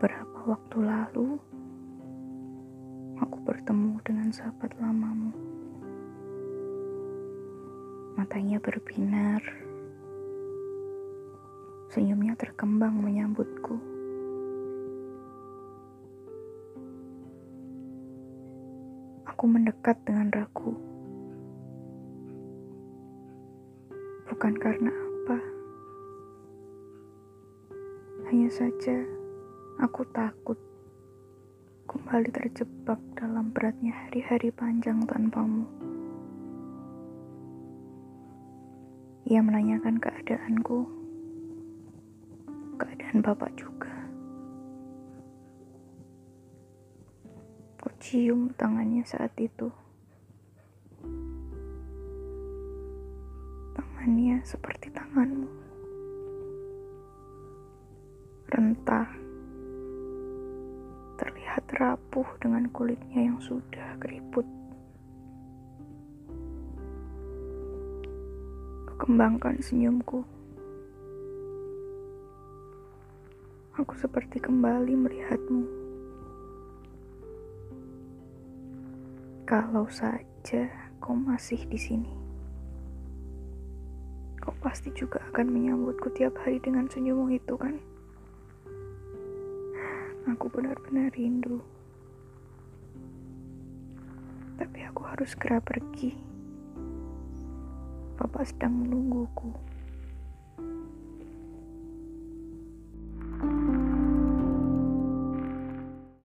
Beberapa waktu lalu, aku bertemu dengan sahabat lamamu. Matanya berbinar, senyumnya terkembang menyambutku. Aku mendekat dengan ragu, bukan karena apa, hanya saja aku takut kembali terjebak dalam beratnya hari-hari panjang tanpamu. Ia menanyakan keadaanku, keadaan bapak juga. Ku cium tangannya saat itu. Tangannya seperti tanganmu. Rentah. Rapuh dengan kulitnya yang sudah keriput. Kukembangkan senyumku. Aku seperti kembali melihatmu. Kalau saja kau masih di sini, kau pasti juga akan menyambutku tiap hari dengan senyummu itu, kan? Benar-benar rindu, tapi aku harus segera pergi. Bapak sedang menungguku.